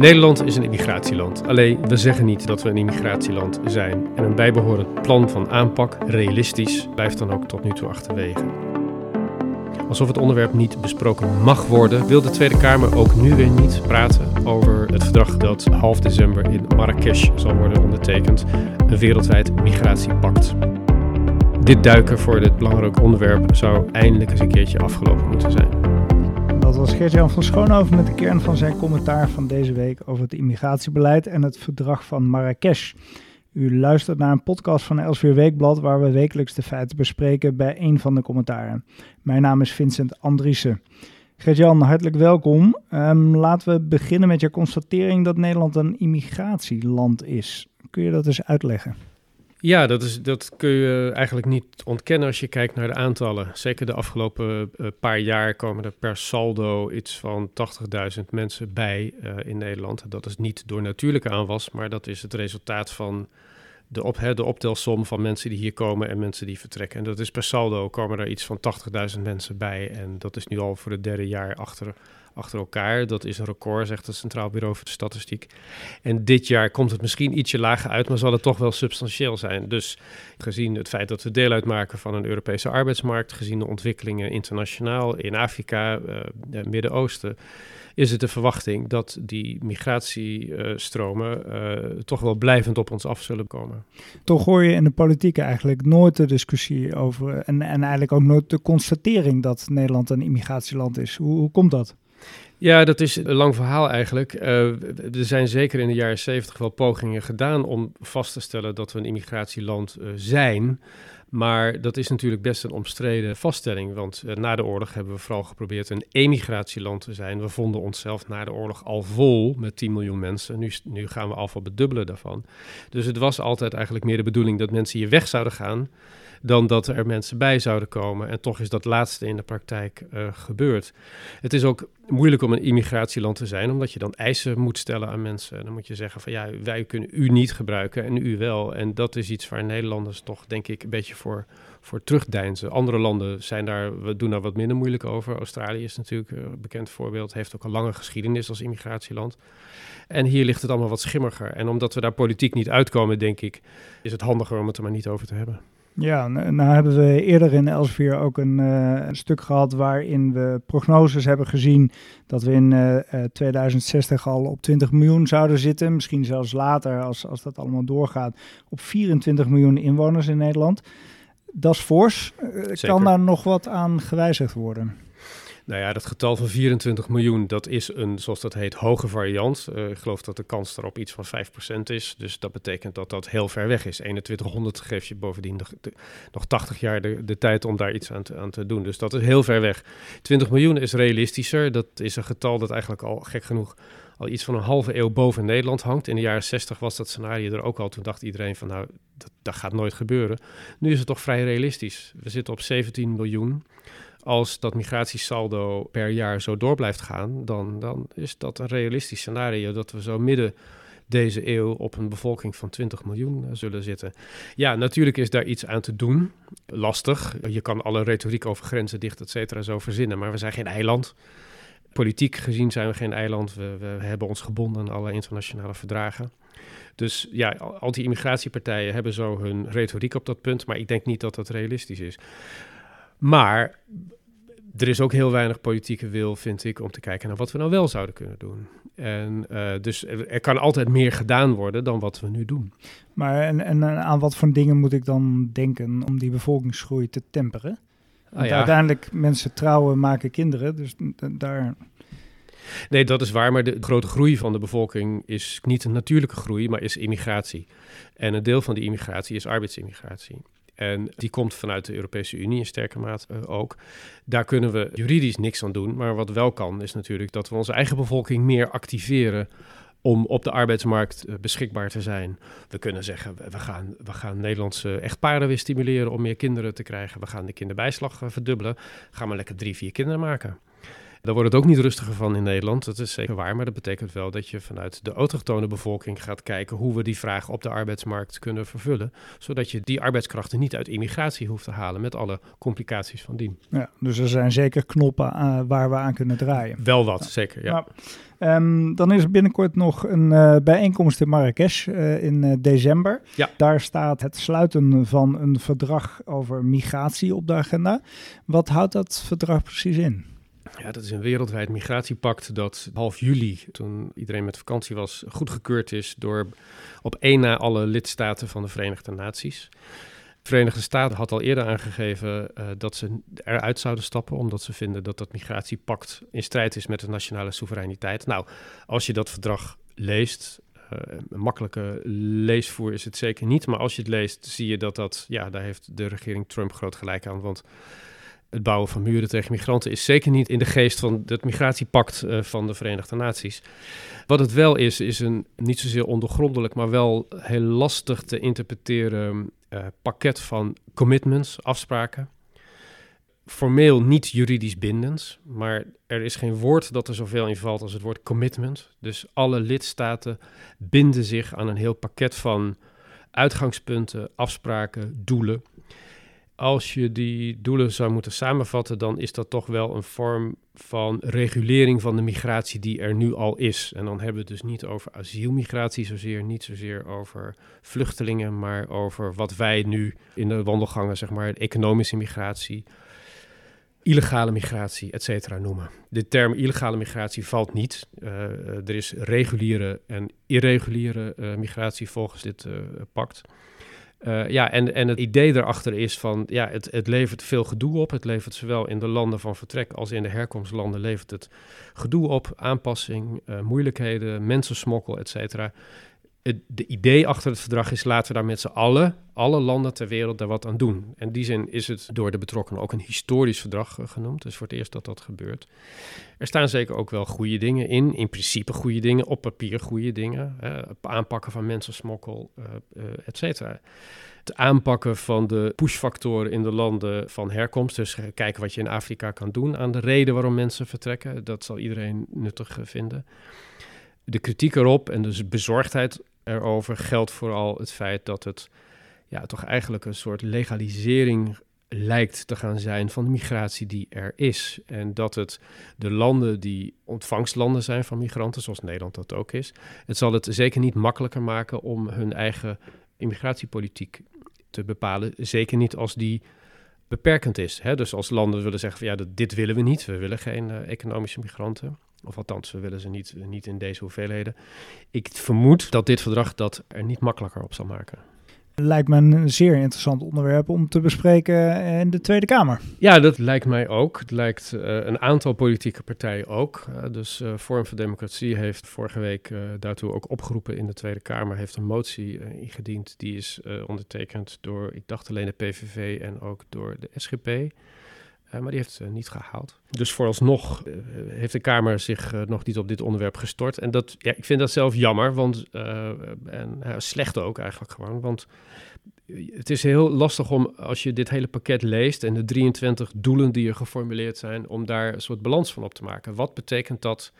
Nederland is een immigratieland. Alleen we zeggen niet dat we een immigratieland zijn. En een bijbehorend plan van aanpak, realistisch, blijft dan ook tot nu toe achterwege. Alsof het onderwerp niet besproken mag worden, wil de Tweede Kamer ook nu weer niet praten over het verdrag dat half december in Marrakesh zal worden ondertekend, een wereldwijd migratiepact. Dit duiken voor dit belangrijke onderwerp zou eindelijk eens een keertje afgelopen moeten zijn. Dat was Gert-Jan van Schoonhoven met de kern van zijn commentaar van deze week over het immigratiebeleid en het verdrag van Marrakesh. U luistert naar een podcast van Elsevier Weekblad waar we wekelijks de feiten bespreken bij een van de commentaren. Mijn naam is Vincent Andriessen. Gert-Jan, hartelijk welkom. Um, laten we beginnen met je constatering dat Nederland een immigratieland is. Kun je dat eens uitleggen? Ja, dat, is, dat kun je eigenlijk niet ontkennen als je kijkt naar de aantallen. Zeker de afgelopen uh, paar jaar komen er per saldo iets van 80.000 mensen bij uh, in Nederland. Dat is niet door natuurlijke aanwas, maar dat is het resultaat van de, op, de optelsom van mensen die hier komen en mensen die vertrekken. En dat is per saldo komen er iets van 80.000 mensen bij. En dat is nu al voor het derde jaar achter achter elkaar. Dat is een record, zegt het Centraal Bureau voor de Statistiek. En dit jaar komt het misschien ietsje lager uit, maar zal het toch wel substantieel zijn. Dus gezien het feit dat we deel uitmaken van een Europese arbeidsmarkt, gezien de ontwikkelingen internationaal in Afrika, uh, Midden-Oosten, is het de verwachting dat die migratiestromen uh, toch wel blijvend op ons af zullen komen. Toch hoor je in de politiek eigenlijk nooit de discussie over en, en eigenlijk ook nooit de constatering dat Nederland een immigratieland is. Hoe, hoe komt dat? Ja, dat is een lang verhaal eigenlijk. Uh, er zijn zeker in de jaren zeventig wel pogingen gedaan om vast te stellen dat we een immigratieland uh, zijn. Maar dat is natuurlijk best een omstreden vaststelling. Want uh, na de oorlog hebben we vooral geprobeerd een emigratieland te zijn. We vonden onszelf na de oorlog al vol met 10 miljoen mensen. Nu, nu gaan we al van bedubbelen daarvan. Dus het was altijd eigenlijk meer de bedoeling dat mensen hier weg zouden gaan dan dat er mensen bij zouden komen. En toch is dat laatste in de praktijk uh, gebeurd. Het is ook moeilijk om een immigratieland te zijn, omdat je dan eisen moet stellen aan mensen. En dan moet je zeggen van ja, wij kunnen u niet gebruiken en u wel. En dat is iets waar Nederlanders toch denk ik een beetje voor, voor terugdeinzen. Andere landen zijn daar, we doen daar wat minder moeilijk over. Australië is natuurlijk een bekend voorbeeld, heeft ook een lange geschiedenis als immigratieland. En hier ligt het allemaal wat schimmiger. En omdat we daar politiek niet uitkomen, denk ik, is het handiger om het er maar niet over te hebben. Ja, nou hebben we eerder in Elsevier ook een, uh, een, stuk gehad waarin we prognoses hebben gezien dat we in uh, 2060 al op 20 miljoen zouden zitten. Misschien zelfs later, als, als dat allemaal doorgaat, op 24 miljoen inwoners in Nederland. Dat is fors. Uh, kan daar nog wat aan gewijzigd worden? Nou ja, dat getal van 24 miljoen, dat is een, zoals dat heet, hoge variant. Uh, ik geloof dat de kans daarop iets van 5% is. Dus dat betekent dat dat heel ver weg is. 2100 geeft je bovendien nog 80 jaar de, de, tijd om daar iets aan te, aan te doen. Dus dat is heel ver weg. 20 miljoen is realistischer. Dat is een getal dat eigenlijk al gek genoeg al iets van een halve eeuw boven Nederland hangt. In de jaren 60 was dat scenario er ook al. Toen dacht iedereen van nou, dat, dat gaat nooit gebeuren. Nu is het toch vrij realistisch. We zitten op 17 miljoen als dat migratiesaldo per jaar zo door blijft gaan, dan, dan is dat een realistisch scenario dat we zo midden deze eeuw op een bevolking van 20 miljoen uh, zullen zitten. Ja, natuurlijk is daar iets aan te doen. Lastig. Je kan alle retoriek over grenzen dicht, et cetera, zo verzinnen, maar we zijn geen eiland. Politiek gezien zijn we geen eiland. We, we hebben ons gebonden aan alle internationale verdragen. Dus ja, anti-immigratiepartijen hebben zo hun retoriek op dat punt, maar ik denk niet dat dat realistisch is. Maar er is ook heel weinig politieke wil, vind ik, om te kijken naar wat we nou wel zouden kunnen doen. En uh, dus er, kan altijd meer gedaan worden dan wat we nu doen. Maar en, en aan wat voor dingen moet ik dan denken om die bevolkingsgroei te temperen? Ah, ja. Uiteindelijk mensen trouwen, maken kinderen, dus daar... Nee, dat is waar, maar de grote groei van de bevolking is niet een natuurlijke groei, maar is immigratie. En een deel van die immigratie is arbeidsimmigratie. En die komt vanuit de Europese Unie in sterke mate uh, ook. Daar kunnen we juridisch niks aan doen. Maar wat wel kan, is natuurlijk dat we onze eigen bevolking meer activeren om op de arbeidsmarkt uh, beschikbaar te zijn. We kunnen zeggen, we gaan, we gaan Nederlandse echtparen weer stimuleren om meer kinderen te krijgen. We gaan de kinderbijslag uh, verdubbelen. Gaan we lekker drie, vier kinderen maken. Daar wordt het ook niet rustiger van in Nederland, dat is zeker waar. Maar dat betekent wel dat je vanuit de autochtone bevolking gaat kijken hoe we die vraag op de arbeidsmarkt kunnen vervullen. Zodat je die arbeidskrachten niet uit immigratie hoeft te halen met alle complicaties van dien. Ja, dus er zijn zeker knoppen aan, waar we aan kunnen draaien. Wel wat, zeker, ja. Ehm, dan is er binnenkort nog een uh, bijeenkomst in Marrakesh uh, in uh, december. Ja. Daar staat het sluiten van een verdrag over migratie op de agenda. Wat houdt dat verdrag precies in? Ja, dat is een wereldwijd migratiepact dat half juli, toen iedereen met vakantie was, goedgekeurd is door op één na alle lidstaten van de Verenigde Naties. De Verenigde Staten had al eerder aangegeven uh, dat ze eruit zouden stappen, omdat ze vinden dat dat migratiepact in strijd is met de nationale soevereiniteit. Nou, als je dat verdrag leest, uh, een makkelijke leesvoer is het zeker niet, maar als je het leest, zie je dat dat, ja, daar heeft de regering Trump groot gelijk aan, want het bouwen van muren tegen migranten is zeker niet in de geest van het migratiepact uh, van de Verenigde Naties. Wat het wel is, is een niet zozeer ondergrondelijk, maar wel heel lastig te interpreteren uh, pakket van commitments, afspraken. Formeel niet juridisch bindend, maar er is geen woord dat er zoveel in valt als het woord commitment. Dus alle lidstaten binden zich aan een heel pakket van uitgangspunten, afspraken, doelen als je die doelen zou moeten samenvatten, dan is dat toch wel een vorm van regulering van de migratie die er nu al is. En dan hebben we het dus niet over asielmigratie zozeer, niet zozeer over vluchtelingen, maar over wat wij nu in de wandelgangen, zeg maar, economische migratie, illegale migratie, et cetera, noemen. De term illegale migratie valt niet. Uh, er is reguliere en irreguliere uh, migratie volgens dit uh, pact. Uh, ja, en, en het idee daarachter is van, ja, het, het levert veel gedoe op. Het levert zowel in de landen van vertrek als in de herkomstlanden levert het gedoe op, aanpassing, uh, moeilijkheden, mensensmokkel, et cetera. Het de idee achter het verdrag is, laten we daar met z'n allen, alle landen ter wereld, daar wat aan doen. In die zin is het door de betrokkenen ook een historisch verdrag uh, genoemd. Dus voor het eerst dat dat gebeurt. Er staan zeker ook wel goede dingen in, in principe goede dingen, op papier goede dingen. aanpakken van mensensmokkel, uh, et cetera. Het aanpakken van de pushfactoren in de landen van herkomst. Dus kijken wat je in Afrika kan doen aan de reden waarom mensen vertrekken. Dat zal iedereen nuttig vinden. De kritiek erop en dus bezorgdheid erover geldt vooral het feit dat het ja, toch eigenlijk een soort legalisering lijkt te gaan zijn van de migratie die er is. En dat het de landen die ontvangstlanden zijn van migranten, zoals Nederland dat ook is, het zal het zeker niet makkelijker maken om hun eigen immigratiepolitiek te bepalen. Zeker niet als die beperkend is. Hè? Dus als landen willen zeggen van ja, dit willen we niet, we willen geen uh, economische migranten. Of althans, we willen ze niet, niet in deze hoeveelheden. Ik vermoed dat dit verdrag dat er niet makkelijker op zal maken. Lijkt me een zeer interessant onderwerp om te bespreken in de Tweede Kamer. Ja, dat lijkt mij ook. Het lijkt uh, een aantal politieke partijen ook. Uh, dus uh, Forum voor Democratie heeft vorige week daartoe ook opgeroepen in de Tweede Kamer. Heeft een motie ingediend. Die is ondertekend door, ik dacht alleen de PVV en ook door de SGP. Uh, maar die heeft ze niet gehaald. Dus vooralsnog uh, heeft de Kamer zich uh, nog niet op dit onderwerp gestort. En dat, ja, ik vind dat zelf jammer, want, en slecht ook eigenlijk gewoon. Want het is heel lastig om, als je dit hele pakket leest en de 23 doelen die er geformuleerd zijn, om daar een soort balans van op te maken. Wat betekent dat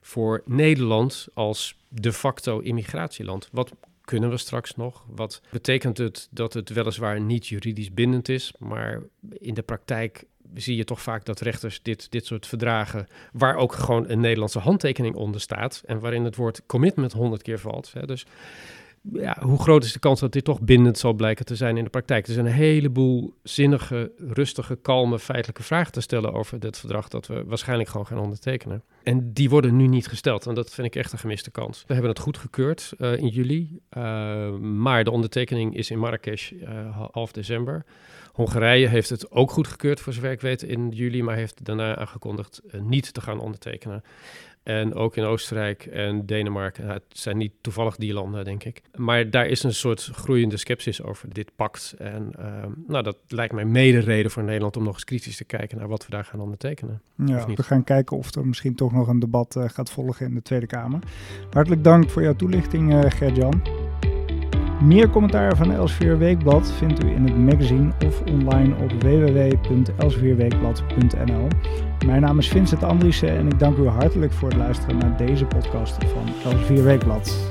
voor Nederland als de facto immigratieland? Wat kunnen we straks nog? Wat betekent het dat het weliswaar niet juridisch bindend is, maar in de praktijk zie je toch vaak dat rechters dit, dit soort verdragen, waar ook gewoon een Nederlandse handtekening onder staat en waarin het woord commitment honderd keer valt. Hè, dus ja, hoe groot is de kans dat dit toch bindend zal blijken te zijn in de praktijk? Er zijn een heleboel zinnige, rustige, kalme, feitelijke vragen te stellen over dit verdrag dat we waarschijnlijk gewoon gaan ondertekenen. En die worden nu niet gesteld en dat vind ik echt een gemiste kans. We hebben het goedgekeurd uh, in juli, uh, maar de ondertekening is in Marrakesh uh, half december. Hongarije heeft het ook goedgekeurd, voor zover ik weet, in juli, maar heeft daarna aangekondigd niet te gaan ondertekenen. En ook in Oostenrijk en Denemarken. Nou, het zijn niet toevallig die landen, denk ik. Maar daar is een soort groeiende sceptisch over dit pact. En uh, nou, dat lijkt mij mede reden voor Nederland om nog eens kritisch te kijken naar wat we daar gaan ondertekenen. Ja, we gaan kijken of er misschien toch nog een debat uh, gaat volgen in de Tweede Kamer. Hartelijk dank voor jouw toelichting, uh, Gert-Jan. Meer commentaar van Elsevier Weekblad vindt u in het magazine of online op www.elsevierweekblad.nl. Mijn naam is Vincent Andriessen en ik dank u hartelijk voor het luisteren naar deze podcast van Elsevier Weekblad.